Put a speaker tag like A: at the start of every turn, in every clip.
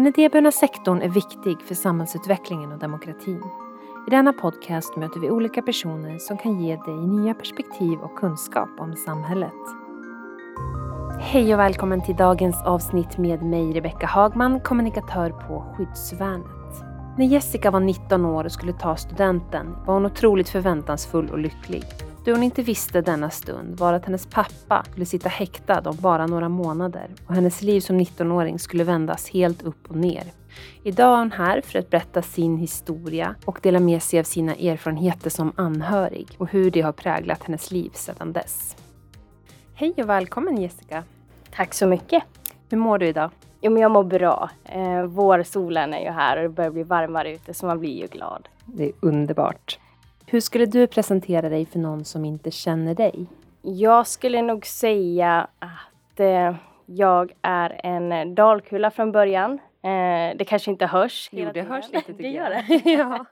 A: Den idéburna sektorn är viktig för samhällsutvecklingen och demokratin. I denna podcast möter vi olika personer som kan ge dig nya perspektiv och kunskap om samhället. Hej och välkommen till dagens avsnitt med mig Rebecka Hagman, kommunikatör på Skyddsvärnet. När Jessica var 19 år och skulle ta studenten var hon otroligt förväntansfull och lycklig. Det hon inte visste denna stund var att hennes pappa skulle sitta häktad om bara några månader och hennes liv som 19-åring skulle vändas helt upp och ner. Idag är hon här för att berätta sin historia och dela med sig av sina erfarenheter som anhörig och hur det har präglat hennes liv sedan dess. Hej och välkommen Jessica!
B: Tack så mycket!
A: Hur mår du idag?
B: Jo, men jag mår bra. Eh, vårsolen är ju här och det börjar bli varmare ute så man blir ju glad.
A: Det är underbart. Hur skulle du presentera dig för någon som inte känner dig?
B: Jag skulle nog säga att eh, jag är en dalkula från början. Eh, det kanske inte hörs.
A: Jo, det hörs lite tycker
B: det
A: jag.
B: gör det. ja.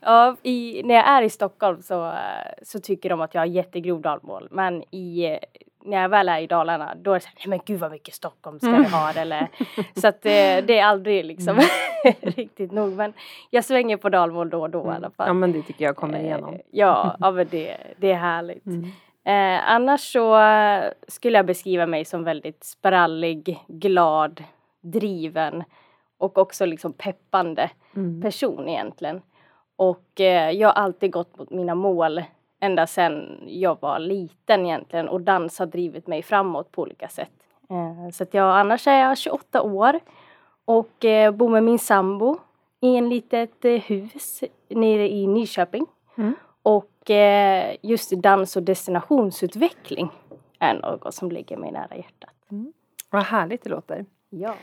B: ja, i, när jag är i Stockholm så, eh, så tycker de att jag har jättegrov dalmål. Men i, eh, när jag väl är i Dalarna då är det så här, nej men gud vad mycket Stockholm ska vi ha eller så att det, det är aldrig liksom riktigt nog men jag svänger på dalmål då och då i alla fall.
A: Ja men det tycker jag kommer igenom.
B: Eh, Ja, ja men det, det är härligt. Eh, annars så eh, skulle jag beskriva mig som väldigt sprallig, glad, driven och också liksom peppande
A: Mm.
B: person egentligen. Och eh, jag har alltid gått mot mina mål ända sedan jag var liten egentligen och dans har drivit mig framåt på olika sätt. Eh, så att jag, annars är jag 28 år och eh, bor med min sambo i en litet eh, hus nere i Nyköping.
A: Mm.
B: Och just dans och destinationsutveckling är något som ligger mig nära hjärtat.
A: Vad härligt det låter.
B: Ja.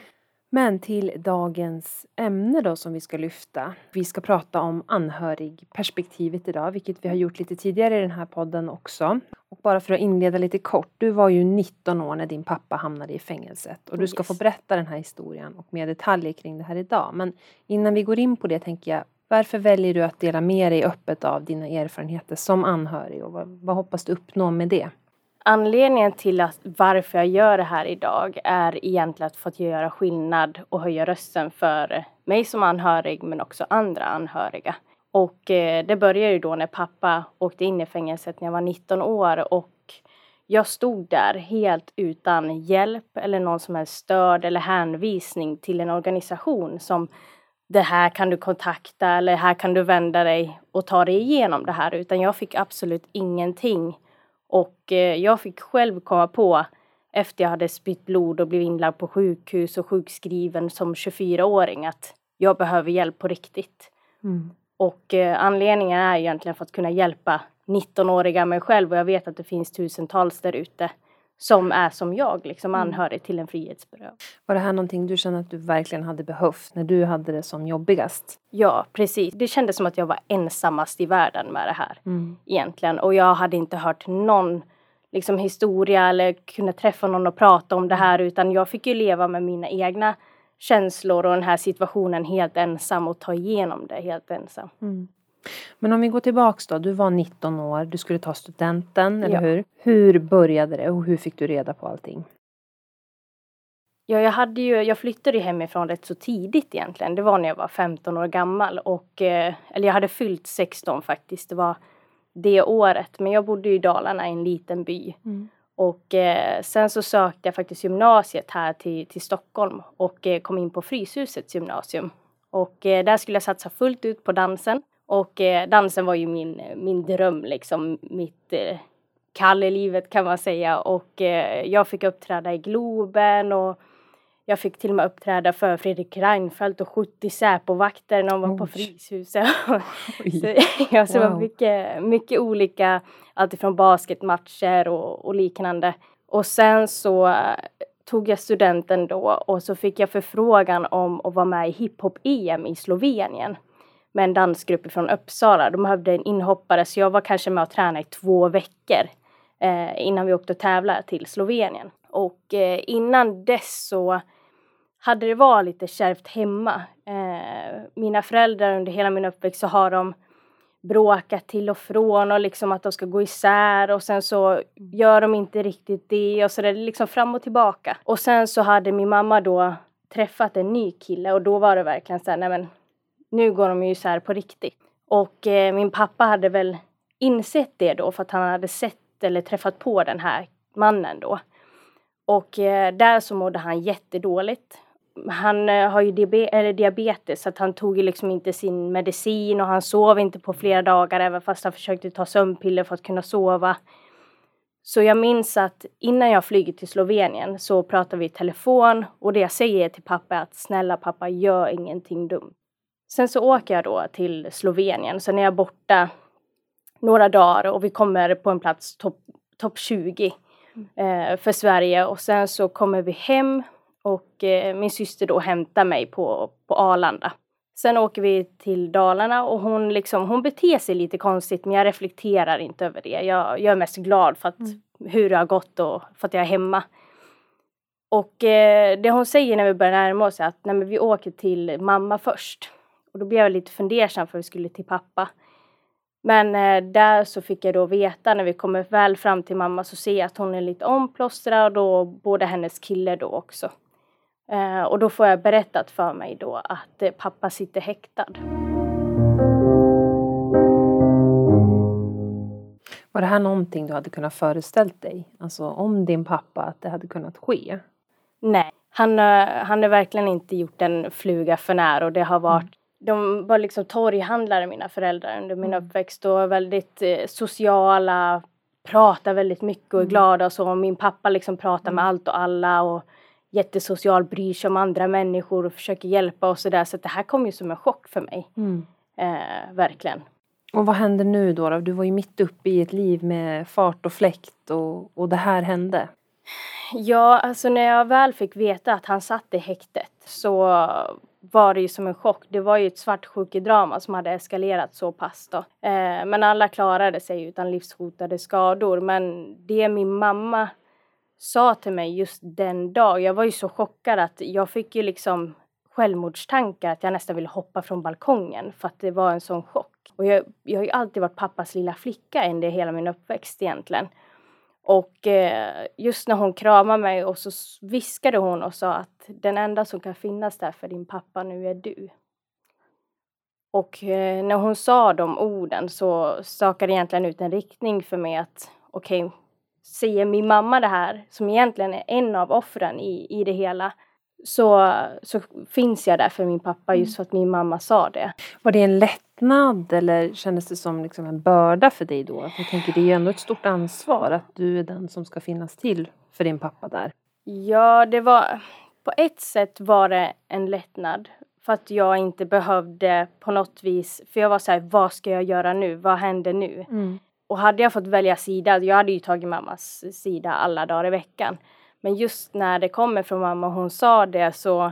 A: Men till dagens ämne då som vi ska lyfta. Vi ska prata om anhörigperspektivet idag, vilket vi har gjort lite tidigare i den här podden också. Och bara för att inleda lite kort, du var ju 19 år när din pappa hamnade i fängelset och du ska
B: Yes.
A: få berätta den här historien och mer detaljer kring det här idag. Men innan vi går in på det tänker jag, varför väljer du att dela med dig öppet av dina erfarenheter som anhörig och vad, vad hoppas du uppnå med det?
B: Anledningen till att varför jag gör det här idag är egentligen att få göra skillnad och höja rösten för mig som anhörig men också andra anhöriga. Och eh, det började ju då när pappa åkte in i fängelset när jag var 19 år och jag stod där helt utan hjälp eller någon som helst stöd eller hänvisning till en organisation som det här kan du kontakta eller här kan du vända dig och ta dig igenom det här utan jag fick absolut ingenting och eh, jag fick själv komma på efter jag hade spytt blod och blivit inlagd på sjukhus och sjukskriven som 24-åring att jag behöver hjälp på riktigt. Och eh, anledningen är egentligen för att kunna hjälpa 19-åriga mig själv och jag vet att det finns tusentals där ute som är som jag, liksom anhörig till en frihetsberövad.
A: Var det här någonting du kände att du verkligen hade behövt när du hade det som jobbigast?
B: Ja, precis. Det kändes som att jag var ensammast i världen med det här egentligen. Och jag hade inte hört någon liksom, historia eller kunnat träffa någon och prata om det här utan jag fick ju leva med mina egna känslor och den här situationen helt ensam och ta igenom det helt ensam.
A: Men om vi går tillbaks då, du var 19 år, du skulle ta studenten, eller
B: Ja.
A: hur? Hur började det och hur fick du reda på allting?
B: Ja, jag, hade ju, jag flyttade ju hemifrån rätt så tidigt egentligen. Det var när jag var 15 år gammal och, eh, eller jag hade fyllt 16 faktiskt. Det var det året. Men jag bodde i Dalarna i en liten by. Och eh, sen så sökte jag faktiskt gymnasiet här till, till Stockholm och eh, kom in på Fryshusets gymnasium. Och eh, där skulle jag satsa fullt ut på dansen. Och eh, dansen var ju min, min dröm liksom, mitt eh, kall i livet kan man säga. Och eh, jag fick uppträda i Globen och jag fick till och med uppträda för Fredrik Reinfeldt och 70 Säpo-vakter när de var på
A: Oj.
B: Fryshuset.
A: Oj.
B: så, ja, så det var
A: Wow.
B: mycket, mycket olika, alltifrån basketmatcher och, och liknande. Och sen så eh, tog jag studenten då och så fick jag förfrågan om att vara med i hiphop-EM i Slovenien med en dansgrupp från Uppsala. De behövde en inhoppare så jag var kanske med och tränade i två veckor eh, innan vi åkte och tävlade till Slovenien. Och eh, innan dess så hade det varit lite kärvt hemma. Eh, mina föräldrar under hela min uppväxt så har de bråkat till och från och liksom att de ska gå isär och sen så gör de inte riktigt det och så det är liksom fram och tillbaka. Och sen så hade min mamma då träffat en ny kille och då var det verkligen så här, nej men nu går de ju isär på riktigt. Och eh, min pappa hade väl insett det då för att han hade sett eller träffat på den här mannen då. Och eh, där så mådde han jättedåligt. Han eh, har ju diabe diabetes så att han tog ju liksom inte sin medicin och han sov inte på flera dagar även fast han försökte ta sömnpiller för att kunna sova. Så jag minns att innan jag flyger till Slovenien så pratar vi i telefon och det jag säger till pappa är att snälla pappa gör ingenting dumt. Sen så åker jag då till Slovenien, sen är jag borta några dagar och vi kommer på en plats topp top 20 eh, för Sverige och sen så kommer vi hem och eh, min syster då hämtar mig på, på Arlanda. Sen åker vi till Dalarna och hon, liksom, hon beter sig lite konstigt men jag reflekterar inte över det. Jag, jag är mest glad för att, mm. hur det har gått och för att jag är hemma. Och eh, det hon säger när vi börjar närma oss är att nej, vi åker till mamma först. Och då blev jag lite fundersam för vi skulle till pappa. Men eh, där så fick jag då veta när vi kommer väl fram till mamma så ser jag att hon är lite omplåstrad och både hennes kille då också. Eh, och då får jag berättat för mig då att eh, pappa sitter häktad.
A: Var det här någonting du hade kunnat föreställt dig? Alltså om din pappa, att det hade kunnat ske?
B: Nej, han, eh, han har verkligen inte gjort en fluga för när och det har varit de var liksom torghandlare mina föräldrar under min mm. uppväxt och väldigt eh, sociala, pratar väldigt mycket och är mm. glada och så. Min pappa liksom pratar med mm. allt och alla och jättesocial, bryr sig om andra människor och försöker hjälpa och sådär. Så det här kom ju som en chock för mig. Mm. Eh, verkligen.
A: Och vad händer nu då, då? Du var ju mitt uppe i ett liv med fart och fläkt och, och det här hände.
B: Ja, alltså när jag väl fick veta att han satt i häktet så var det ju som en chock. Det var ju ett svartsjukedrama som hade eskalerat så pass då. Eh, men alla klarade sig utan livshotade skador. Men det min mamma sa till mig just den dagen... jag var ju så chockad att jag fick ju liksom självmordstankar att jag nästan ville hoppa från balkongen för att det var en sån chock. Och jag, jag har ju alltid varit pappas lilla flicka under hela min uppväxt egentligen. Och eh, just när hon kramade mig och så viskade hon och sa att den enda som kan finnas där för din pappa nu är du. Och eh, när hon sa de orden så stakade egentligen ut en riktning för mig att okej, okay, säger min mamma det här, som egentligen är en av offren i, i det hela, så, så finns jag där för min pappa just mm. för att min mamma sa det.
A: Var det en lättnad eller kändes det som liksom en börda för dig då? Jag tänker det är ju ändå ett stort ansvar att du är den som ska finnas till för din pappa där.
B: Ja, det var på ett sätt var det en lättnad för att jag inte behövde på något vis, för jag var så här, vad ska jag göra nu? Vad händer nu? Mm. Och hade jag fått välja sida, jag hade ju tagit mammas sida alla dagar i veckan. Men just när det kommer från mamma och hon sa det så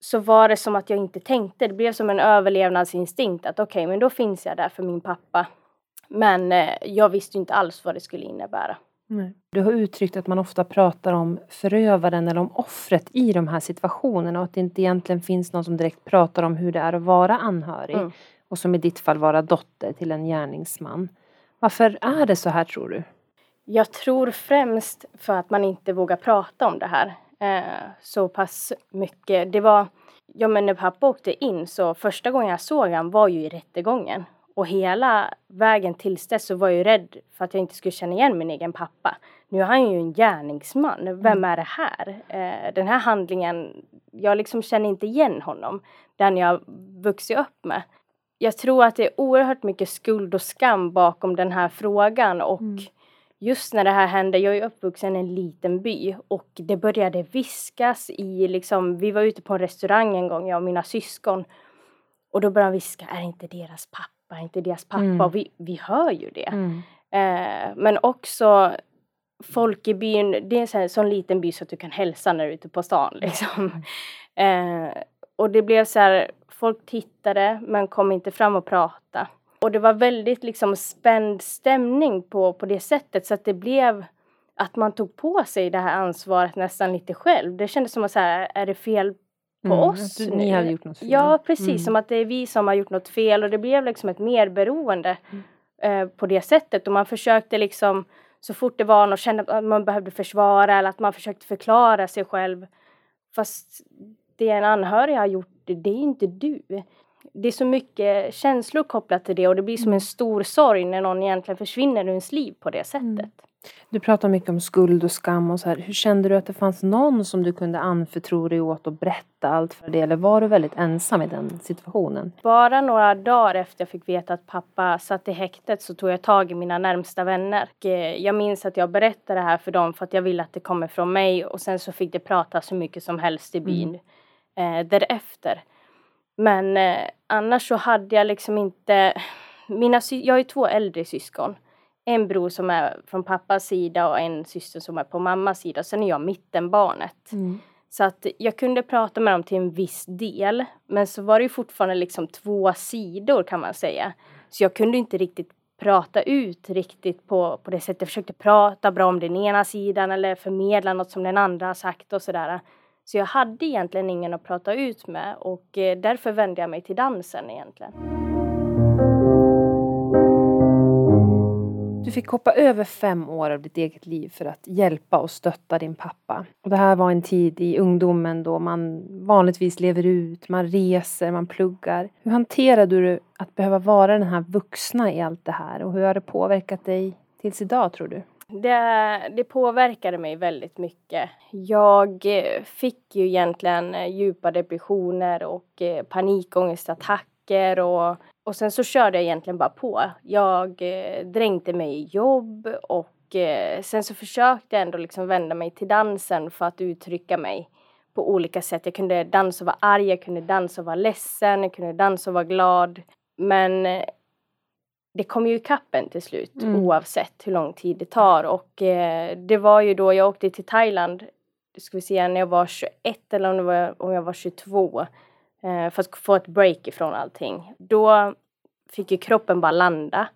B: så var det som att jag inte tänkte. Det blev som en överlevnadsinstinkt att okej, okay, men då finns jag där för min pappa. Men eh, jag visste inte alls vad det skulle innebära.
A: Nej. Du har uttryckt att man ofta pratar om förövaren eller om offret i de här situationerna och att det inte egentligen finns någon som direkt pratar om hur det är att vara anhörig mm. och som i ditt fall vara dotter till en gärningsman. Varför är det så här tror du?
B: Jag tror främst för att man inte vågar prata om det här eh, så pass mycket. Det var, ja men när pappa åkte in så första gången jag såg honom var ju i rättegången. Och hela vägen tills dess så var jag ju rädd för att jag inte skulle känna igen min egen pappa. Nu är han ju en gärningsman. Vem mm. är det här? Eh, den här handlingen, jag liksom känner inte igen honom. Den jag vuxit upp med. Jag tror att det är oerhört mycket skuld och skam bakom den här frågan och mm just när det här hände, jag är uppvuxen i en liten by och det började viskas i liksom, vi var ute på en restaurang en gång, jag och mina syskon. Och då började de viska, är inte deras pappa, är inte deras pappa? Mm. Och vi, vi hör ju det. Mm. Eh, men också folk i byn, det är en sån, sån liten by så att du kan hälsa när du är ute på stan liksom. Mm. Eh, och det blev så här, folk tittade men kom inte fram och pratade. Och det var väldigt liksom spänd stämning på, på det sättet så att det blev att man tog på sig det här ansvaret nästan lite själv. Det kändes som att så här, är det fel på mm, oss
A: du, Ni hade gjort något fel.
B: Ja precis, mm. som att det är vi som har gjort något fel och det blev liksom ett merberoende mm. eh, på det sättet och man försökte liksom så fort det var något kände att man behövde försvara eller att man försökte förklara sig själv fast det en anhörig har gjort, det är inte du. Det är så mycket känslor kopplat till det och det blir som en stor sorg när någon egentligen försvinner ur ens liv på det sättet. Mm.
A: Du pratar mycket om skuld och skam och så här. Hur kände du att det fanns någon som du kunde anförtro dig åt och berätta allt för det? Eller var du väldigt ensam i den situationen?
B: Bara några dagar efter jag fick veta att pappa satt i häktet så tog jag tag i mina närmsta vänner. Eh, jag minns att jag berättade det här för dem för att jag ville att det kommer från mig och sen så fick det prata så mycket som helst i byn mm. därefter. Men eh, annars så hade jag liksom inte mina, jag har ju två äldre syskon en bror som är från pappas sida och en syster som är på mammas sida. Sen är jag mittenbarnet. Mm. Så att jag kunde prata med dem till en viss del. Men så var det ju fortfarande liksom två sidor kan man säga. Så jag kunde inte riktigt prata ut riktigt på, på det sättet. Jag försökte prata bra om den ena sidan eller förmedla något som den andra har sagt och sådär. Så jag hade egentligen ingen att prata ut med och eh, därför vände jag mig till dansen egentligen.
A: Du fick hoppa över fem år av ditt eget liv för att hjälpa och stötta din pappa. Och det här var en tid i ungdomen då man vanligtvis lever ut, man reser, man pluggar. Hur hanterade du att behöva vara den här vuxna i allt det här och hur har det påverkat dig tills idag tror du?
B: Det, det påverkade mig väldigt mycket. Jag eh, fick ju egentligen eh, djupa depressioner och eh, panikångestattacker och och sen så körde jag egentligen bara på. Jag dränkte mig i jobb och sen så försökte jag ändå liksom vända mig till dansen för att uttrycka mig på olika sätt. Jag kunde dansa och vara arg, jag kunde dansa och vara ledsen, jag kunde dansa och vara glad. Men det kom ju ikapp en till slut mm. oavsett hur lång tid det tar och eh, det var ju då jag åkte till Thailand, ska vi se, när jag var 21 eller om, det var, om jag var 22 eh, för att få ett break ifrån allting. Då fick ju kroppen bara landa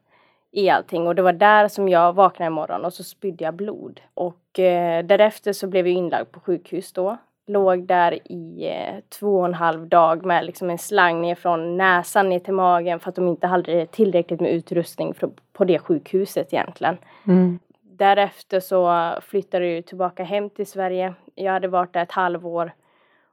B: i allting och det var där som jag vaknade en morgon och så spydde jag blod. Och eh, därefter så blev jag inlagd på sjukhus då. Låg där i eh, två och en halv dag med liksom en slang ner från näsan ner till magen för att de inte hade tillräckligt med utrustning på det sjukhuset egentligen. Mm. Därefter så flyttade jag tillbaka hem till Sverige. Jag hade varit där ett halvår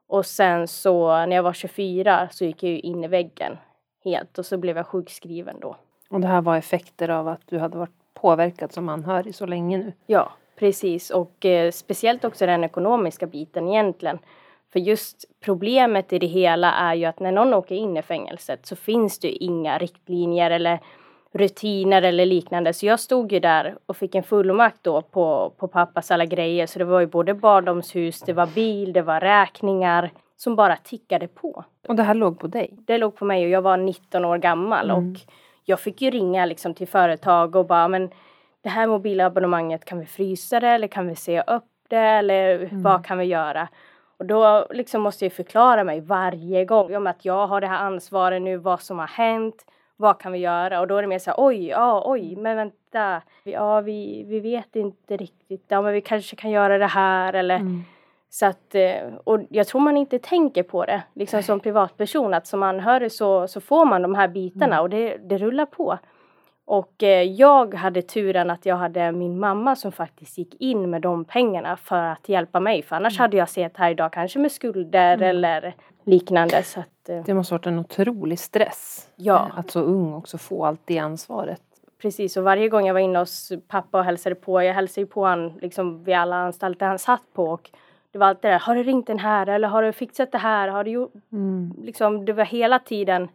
B: och sen så när jag var 24 så gick jag in i väggen helt och så blev jag sjukskriven då.
A: Och det här var effekter av att du hade varit påverkad som anhörig så länge nu?
B: Ja, precis och eh, speciellt också den ekonomiska biten egentligen. För just problemet i det hela är ju att när någon åker in i fängelset så finns det inga riktlinjer eller rutiner eller liknande. Så jag stod ju där och fick en fullmakt då på, på pappas alla grejer. Så det var ju både barndomshus, det var bil, det var räkningar som bara tickade på.
A: Och det här låg på dig?
B: Det låg på mig och jag var 19 år gammal mm. och jag fick ju ringa liksom till företag och bara men det här mobilabonnemanget kan vi frysa det eller kan vi se upp det eller mm. vad kan vi göra? Och då liksom måste jag förklara mig varje gång om att jag har det här ansvaret nu, vad som har hänt, vad kan vi göra? Och då är det mer så här, oj, ja, oj, men vänta, ja, vi, vi vet inte riktigt, ja, men vi kanske kan göra det här eller mm. Så att, eh, och jag tror man inte tänker på det liksom som privatperson att som anhörig så, så får man de här bitarna mm. och det, det rullar på. Och eh, jag hade turen att jag hade min mamma som faktiskt gick in med de pengarna för att hjälpa mig. För annars mm. hade jag sett här idag kanske med skulder mm. eller liknande. Så att,
A: eh, det måste varit en otrolig stress. Ja. Att så ung också få allt det ansvaret.
B: Precis och varje gång jag var inne hos pappa och hälsade på, jag hälsade på honom liksom vid alla anstalter han satt på och det var alltid det där, har du ringt den här eller har du fixat det här? Har du gjort? Mm. Liksom, det var hela tiden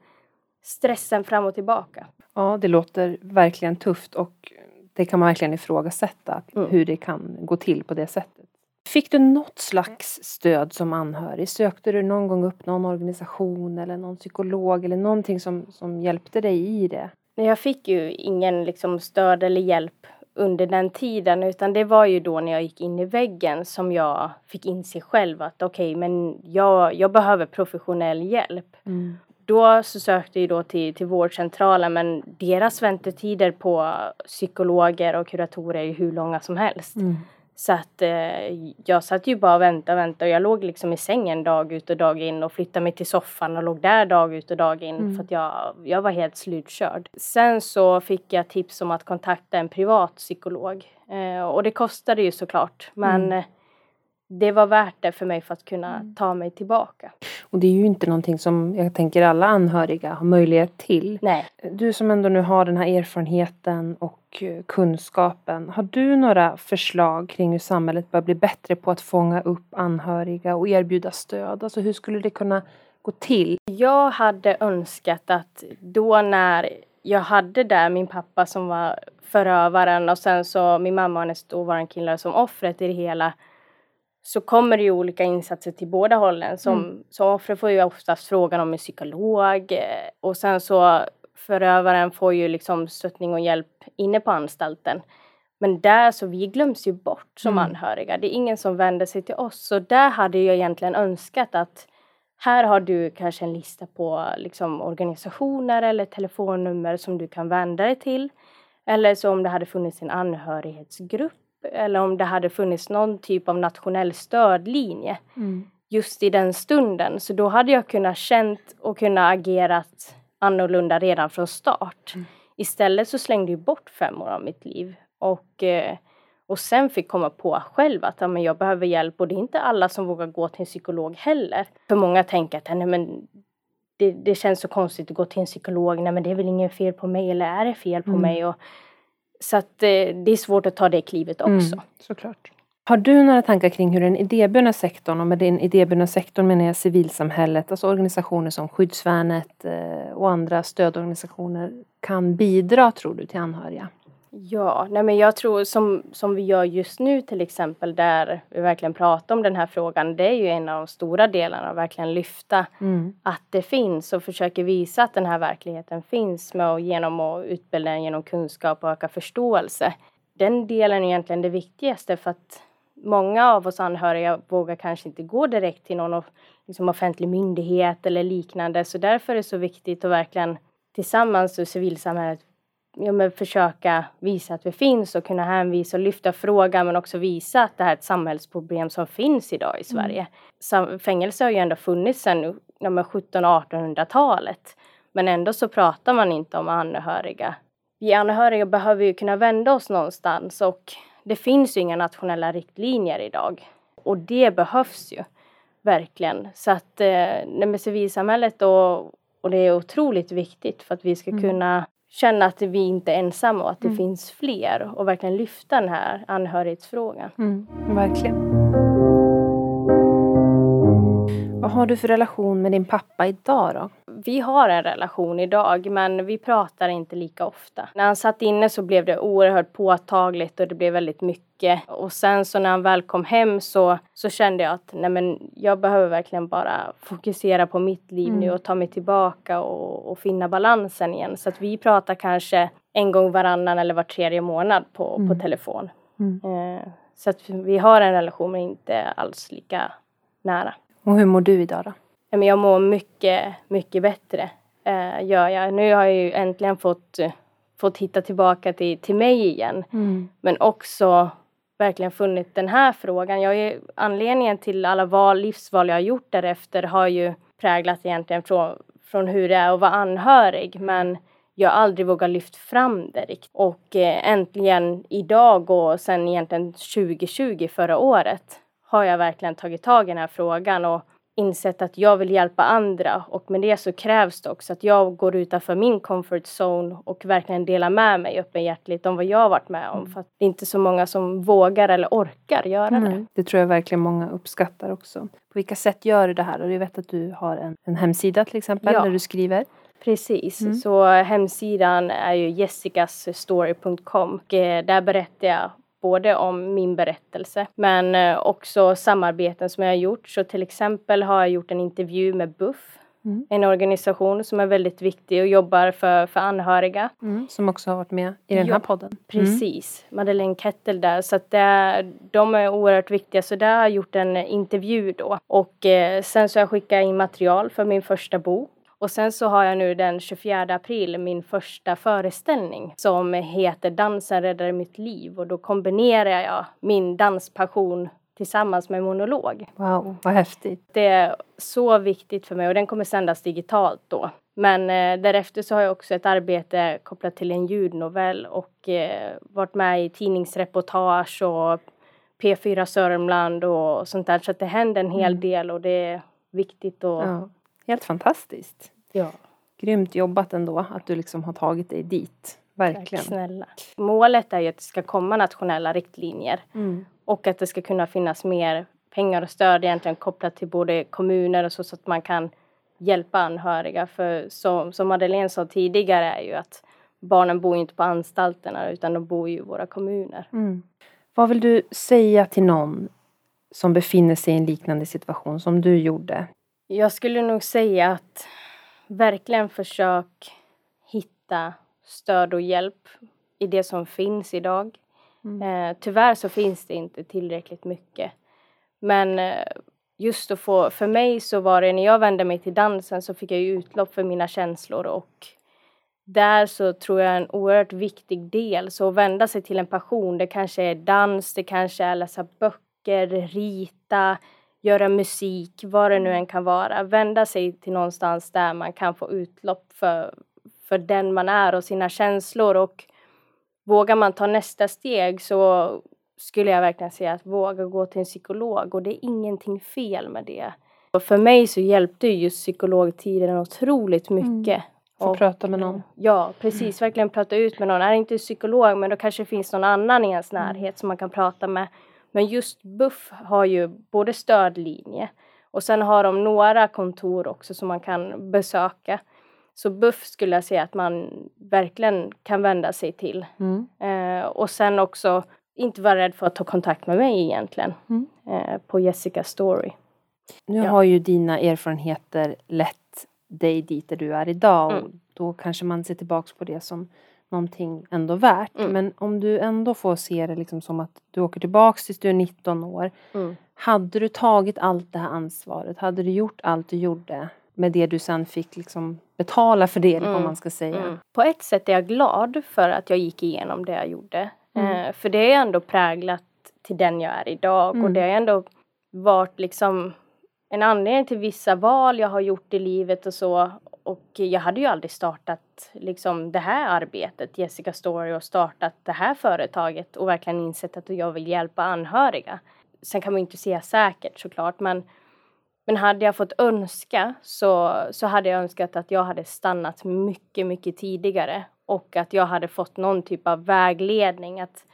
B: stressen fram och tillbaka.
A: Ja, det låter verkligen tufft och det kan man verkligen ifrågasätta mm. hur det kan gå till på det sättet. Fick du något slags stöd som anhörig? Sökte du någon gång upp någon organisation eller någon psykolog eller någonting som, som hjälpte dig i det?
B: Jag fick ju ingen liksom stöd eller hjälp under den tiden utan det var ju då när jag gick in i väggen som jag fick inse själv att okej okay, men jag, jag behöver professionell hjälp. Mm. Då så sökte jag då till, till vårdcentralen men deras väntetider på psykologer och kuratorer är hur långa som helst. Mm. Så att eh, jag satt ju bara och väntade och väntade och jag låg liksom i sängen dag ut och dag in och flyttade mig till soffan och låg där dag ut och dag in mm. för att jag, jag var helt slutkörd. Sen så fick jag tips om att kontakta en privat psykolog eh, och det kostade ju såklart men mm. Det var värt det för mig för att kunna
A: Mm.
B: ta mig tillbaka.
A: Och det är ju inte någonting som jag tänker alla anhöriga har möjlighet till.
B: Nej.
A: Du som ändå nu har den här erfarenheten och eh, kunskapen. Har du några förslag kring hur samhället bör bli bättre på att fånga upp anhöriga och erbjuda stöd? Alltså hur skulle det kunna gå till?
B: Jag hade önskat att då när jag hade där min pappa som var förövaren och sen så min mamma och hennes dåvarande killar som offret i det hela så kommer det ju olika insatser till båda hållen. Som,
A: Mm.
B: som offret får ju oftast frågan om en psykolog eh, och sen så förövaren får ju liksom stöttning och hjälp inne på anstalten. Men där så vi glöms ju bort som
A: Mm.
B: anhöriga. Det är ingen som vänder sig till oss. Så där hade jag egentligen önskat att här har du kanske en lista på liksom, organisationer eller telefonnummer som du kan vända dig till. Eller så om det hade funnits en anhörighetsgrupp eller om det hade funnits någon typ av nationell stödlinje just i den stunden. Så då hade jag kunnat känt och kunnat agerat annorlunda redan från start.
A: Mm.
B: Istället så slängde jag bort fem år av mitt liv och, eh, och sen fick komma på själv att ja, men jag behöver hjälp och det är inte alla som vågar gå till en psykolog heller. För många tänker att nej, men det, det känns så konstigt att gå till en psykolog. Nej men det är väl ingen fel på mig eller är det fel på
A: Mm.
B: mig? Och, så att eh, det är svårt att ta det klivet också.
A: Mm, såklart. Har du några tankar kring hur den idéburna sektorn, och med den idéburna sektorn menar jag civilsamhället, alltså organisationer som Skyddsvärnet eh, och andra stödorganisationer kan bidra, tror du, till anhöriga?
B: Ja, nej men jag tror som, som vi gör just nu till exempel där vi verkligen pratar om den här frågan. Det är ju en av de stora delarna att verkligen lyfta
A: Mm.
B: att det finns och försöker visa att den här verkligheten finns med och genom att utbilda den genom kunskap och öka förståelse. Den delen är egentligen det viktigaste för att många av oss anhöriga vågar kanske inte gå direkt till någon liksom offentlig myndighet eller liknande så därför är det så viktigt att verkligen tillsammans med civilsamhället ja, men försöka visa att vi finns och kunna hänvisa och lyfta frågan men också visa att det här är ett samhällsproblem som finns idag i Sverige. Sam- Fängelse har ju ändå funnits sedan ja, men 1700-1800-talet men ändå så pratar man inte om anhöriga. Vi anhöriga behöver ju kunna vända oss någonstans och det finns ju inga nationella riktlinjer idag och det behövs ju verkligen. Så att eh, civilsamhället och, och det är otroligt viktigt för att vi ska
A: Mm.
B: kunna känna att vi inte är ensamma och att det
A: Mm.
B: finns fler och verkligen lyfta den här anhörighetsfrågan.
A: Mm, verkligen. Vad har du för relation med din pappa idag då?
B: Vi har en relation idag men vi pratar inte lika ofta. När han satt inne så blev det oerhört påtagligt och det blev väldigt mycket. Och sen så när han väl kom hem så, så kände jag att nej men jag behöver verkligen bara fokusera på mitt liv nu
A: Mm.
B: och ta mig tillbaka och, och finna balansen igen. Så att vi pratar kanske en gång varannan eller var tredje månad på, på
A: Mm.
B: telefon.
A: Mm.
B: Eh, så att vi har en relation men inte alls lika nära.
A: Och hur mår du idag då?
B: Jag mår mycket, mycket bättre. Eh, gör jag. Nu har jag ju äntligen fått, fått hitta tillbaka till, till mig igen. Men också verkligen funnit den här frågan. Jag är, anledningen till alla val, livsval jag har gjort därefter har ju präglat egentligen från, från hur det är att vara anhörig. Men jag har aldrig vågat lyft fram det riktigt. Och eh, äntligen idag och sen egentligen 2020 förra året har jag verkligen tagit tag i den här frågan och insett att jag vill hjälpa andra och med det så krävs det också att jag går utanför min comfort zone och verkligen delar med mig öppenhjärtligt om vad jag har varit med om. För att det är inte så många som vågar eller orkar göra det.
A: Nej, det tror jag verkligen många uppskattar också. På vilka sätt gör du det här? Och jag vet att du har en, en hemsida till exempel
B: Ja.
A: där du skriver.
B: Precis,
A: Mm.
B: så hemsidan är ju jessicasstory.com och eh, där berättar jag både om min berättelse men eh, också samarbeten som jag har gjort. Så till exempel har jag gjort en intervju med BUFF,
A: Mm.
B: en organisation som är väldigt viktig och jobbar för, för anhöriga.
A: Som också har varit med i den här
B: Ja,
A: podden. Mm.
B: Precis, Madeleine Kettel där. Så att det, de är oerhört viktiga. Så där har jag gjort en intervju då. Och eh, sen så har jag skickat in material för min första bok. Och sen så har jag nu den 24 april min första föreställning som heter Dansen räddade mitt liv. Och då kombinerar jag min danspassion tillsammans med monolog.
A: Wow, vad häftigt.
B: Det är så viktigt för mig och den kommer sändas digitalt då. Men eh, därefter så har jag också ett arbete kopplat till en ljudnovell och eh, varit med i tidningsreportage och P4 Sörmland och sånt där. Så att det händer en hel
A: Mm.
B: del och det är viktigt och
A: Ja. Helt fantastiskt.
B: ja.
A: Grymt jobbat ändå att du liksom har tagit dig dit. Verkligen.
B: Tack snälla. Målet är ju att det ska komma nationella riktlinjer
A: Mm.
B: och att det ska kunna finnas mer pengar och stöd egentligen kopplat till både kommuner och så, så att man kan hjälpa anhöriga. För som, som Madeleine sa tidigare är ju att barnen bor inte på anstalterna utan de bor ju i våra kommuner.
A: Mm. Vad vill du säga till någon som befinner sig i en liknande situation som du gjorde?
B: Jag skulle nog säga att verkligen försök hitta stöd och hjälp i det som finns idag.
A: Mm.
B: Eh, tyvärr så finns det inte tillräckligt mycket. Men eh, just att få, för mig så var det när jag vände mig till dansen så fick jag utlopp för mina känslor och där så tror jag en oerhört viktig del, så att vända sig till en passion, det kanske är dans, det kanske är läsa böcker, rita, göra musik, vad det nu än kan vara. Vända sig till någonstans där man kan få utlopp för, för den man är och sina känslor och vågar man ta nästa steg så skulle jag verkligen säga att våga gå till en psykolog och det är ingenting fel med det. Och för mig så hjälpte ju just psykologtiden otroligt mycket.
A: Få
B: Och-
A: prata med någon.
B: Ja, precis. Verkligen prata ut med någon. Är inte psykolog, men då kanske det finns någon annan i ens närhet som man kan prata med. Men just BUFF har ju både stödlinje och sen har de några kontor också som man kan besöka. Så BUFF skulle jag säga att man verkligen kan vända sig till.
A: Mm.
B: Eh, och sen också inte vara rädd för att ta kontakt med mig egentligen.
A: Mm.
B: Eh, på Jessica Story.
A: Nu
B: Ja.
A: har ju dina erfarenheter lett dig dit där du är idag och
B: Mm.
A: då kanske man ser tillbaks på det som någonting ändå värt.
B: Mm.
A: Men om du ändå får se det liksom som att du åker tillbaks tills du är 19 år.
B: Mm.
A: Hade du tagit allt det här ansvaret? Hade du gjort allt du gjorde med det du sen fick liksom betala för det,
B: Mm.
A: man ska säga?
B: Mm. På ett sätt är jag glad för att jag gick igenom det jag gjorde.
A: Mm.
B: Eh, för det är ändå präglat till den jag är idag
A: Mm.
B: och det har ändå varit liksom en anledning till vissa val jag har gjort i livet och så. Och jag hade ju aldrig startat liksom det här arbetet, Jessica Story, och startat det här företaget och verkligen insett att jag vill hjälpa anhöriga. Sen kan man ju inte säga säkert såklart, men men hade jag fått önska så, så hade jag önskat att jag hade stannat mycket, mycket tidigare och att jag hade fått någon typ av vägledning. Att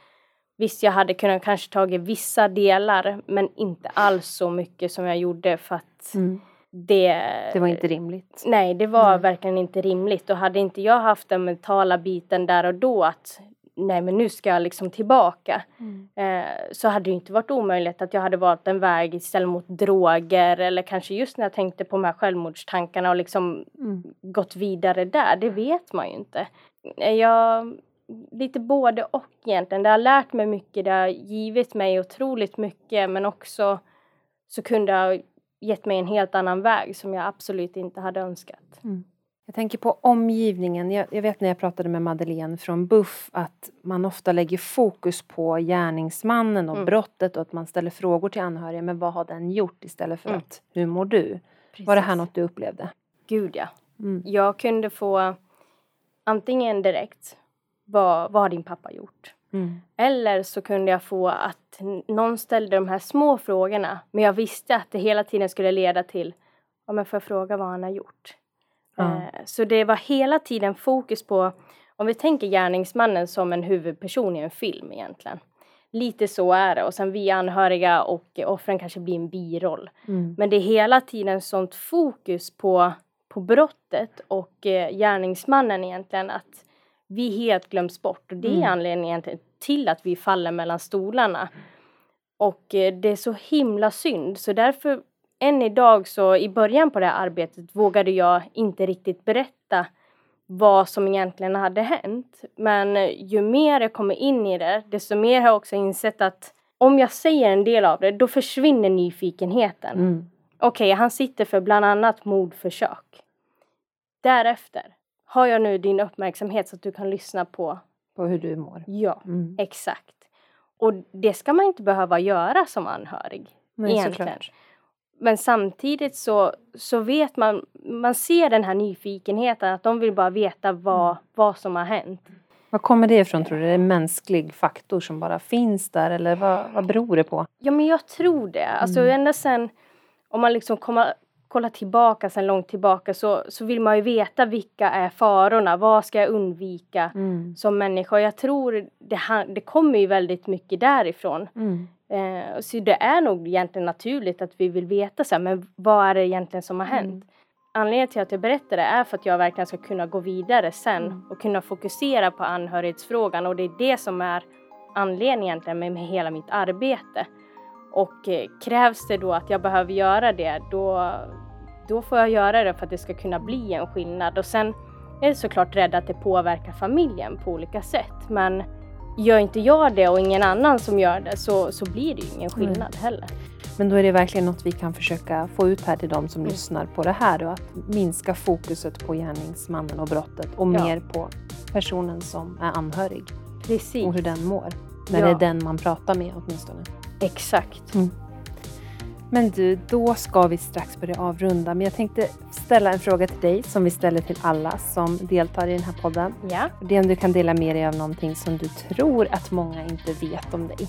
B: visst, jag hade kunnat kanske tagit vissa delar, men inte alls så mycket som jag gjorde för att
A: Mm.
B: det...
A: Det var inte rimligt.
B: Nej, det var
A: Nej.
B: verkligen inte rimligt. Och hade inte jag haft den mentala biten där och då att nej, men nu ska jag liksom tillbaka. Eh, så hade det inte varit omöjligt att jag hade valt en väg istället mot droger eller kanske just när jag tänkte på de här självmordstankarna och liksom
A: Mm.
B: gått vidare där. Det vet man ju inte. Eh, Jag, lite både och egentligen. Det har lärt mig mycket, det har givit mig otroligt mycket men också så kunde det ha gett mig en helt annan väg som jag absolut inte hade önskat.
A: Jag tänker på omgivningen. Jag, jag vet när jag pratade med Madeleine från BUFF att man ofta lägger fokus på gärningsmannen och
B: Mm.
A: brottet och att man ställer frågor till anhöriga. Men vad har den gjort istället för
B: Mm.
A: att hur mår du? Var det här något du upplevde?
B: Gud ja.
A: Mm.
B: Jag kunde få antingen direkt, vad, vad har din pappa gjort?
A: Mm.
B: Eller så kunde jag få att någon ställde de här små frågorna men jag visste att det hela tiden skulle leda till ja men får jag fråga vad han har gjort? Eh, så det var hela tiden fokus på om vi tänker gärningsmannen som en huvudperson i en film egentligen. Lite så är det och sen vi anhöriga och offren kanske blir en biroll.
A: Mm.
B: Men det är hela tiden sånt fokus på, på brottet och eh, gärningsmannen egentligen att vi helt glöms bort och det är
A: Mm.
B: anledningen till att vi faller mellan stolarna. Och eh, det är så himla synd så därför än idag så i början på det här arbetet vågade jag inte riktigt berätta vad som egentligen hade hänt. Men eh, ju mer jag kommer in i det desto mer har jag också insett att om jag säger en del av det då försvinner nyfikenheten.
A: Mm.
B: Okej, han sitter för bland annat mordförsök. Därefter har jag nu din uppmärksamhet så att du kan lyssna på
A: På hur du mår.
B: ja,
A: Mm.
B: exakt. Och det ska man inte behöva göra som anhörig.
A: Nej,
B: egentligen.
A: såklart.
B: Men samtidigt så, så vet man, man ser den här nyfikenheten att de vill bara veta vad, vad som har hänt.
A: Var kommer det ifrån tror du? Är det en mänsklig faktor som bara finns där eller vad, vad beror det på?
B: Ja men jag tror det. Alltså mm. ända sen om man liksom kommer, kollar tillbaka sen långt tillbaka så, så vill man ju veta vilka är farorna, vad ska jag undvika mm. som människa. Och jag tror det, det kommer ju väldigt mycket därifrån. Mm. Eh, så det är nog egentligen naturligt att vi vill veta så här, men vad är det egentligen som har hänt? Mm. Anledningen till att jag berättar det är för att jag verkligen ska kunna gå vidare sen mm. och kunna fokusera på anhörighetsfrågan och det är det som är anledningen egentligen med, med hela mitt arbete. Och eh, krävs det då att jag behöver göra det då, då får jag göra det för att det ska kunna bli en skillnad. Och sen är jag såklart rädd att det påverkar familjen på olika sätt. Men gör inte jag det och ingen annan som gör det så, så blir det ju ingen skillnad mm. heller.
A: Men då är det verkligen något vi kan försöka få ut här till de som mm. lyssnar på det här och att minska fokuset på gärningsmannen och brottet och ja. mer på personen som är anhörig.
B: Precis.
A: Och hur den mår. När ja. det är den man pratar med åtminstone.
B: Exakt. Mm.
A: Men du, då ska vi strax börja avrunda. Men jag tänkte ställa en fråga till dig som vi ställer till alla som deltar i den här podden.
B: Ja.
A: Det är om du kan dela med dig av någonting som du tror att många inte vet om dig.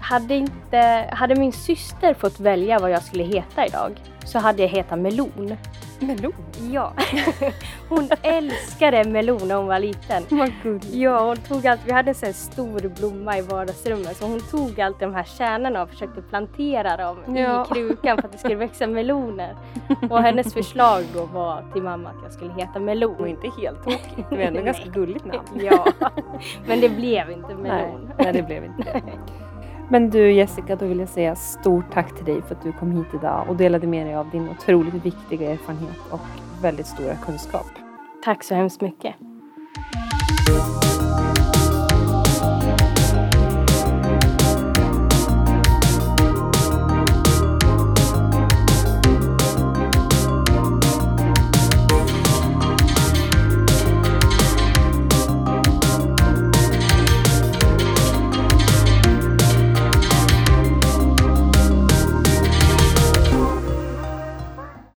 B: Hade, inte, hade min syster fått välja vad jag skulle heta idag så hade jag hetat Melon.
A: Melon?
B: Ja. Hon älskade melon när hon var liten.
A: Vad gulligt.
B: Ja, hon tog allt, vi hade en sån stor blomma i vardagsrummet så hon tog alltid de här kärnorna och försökte plantera dem ja. i krukan för att det skulle växa meloner. Och hennes förslag då var till mamma att jag skulle heta Melon.
A: Och inte helt tokigt, var ändå ganska gulligt namn.
B: Ja, men det blev inte Melon.
A: Nej, nej det blev inte det. Men du Jessica, då vill jag säga stort tack till dig för att du kom hit idag och delade med dig av din otroligt viktiga erfarenhet och väldigt stora kunskap.
B: Tack så hemskt mycket.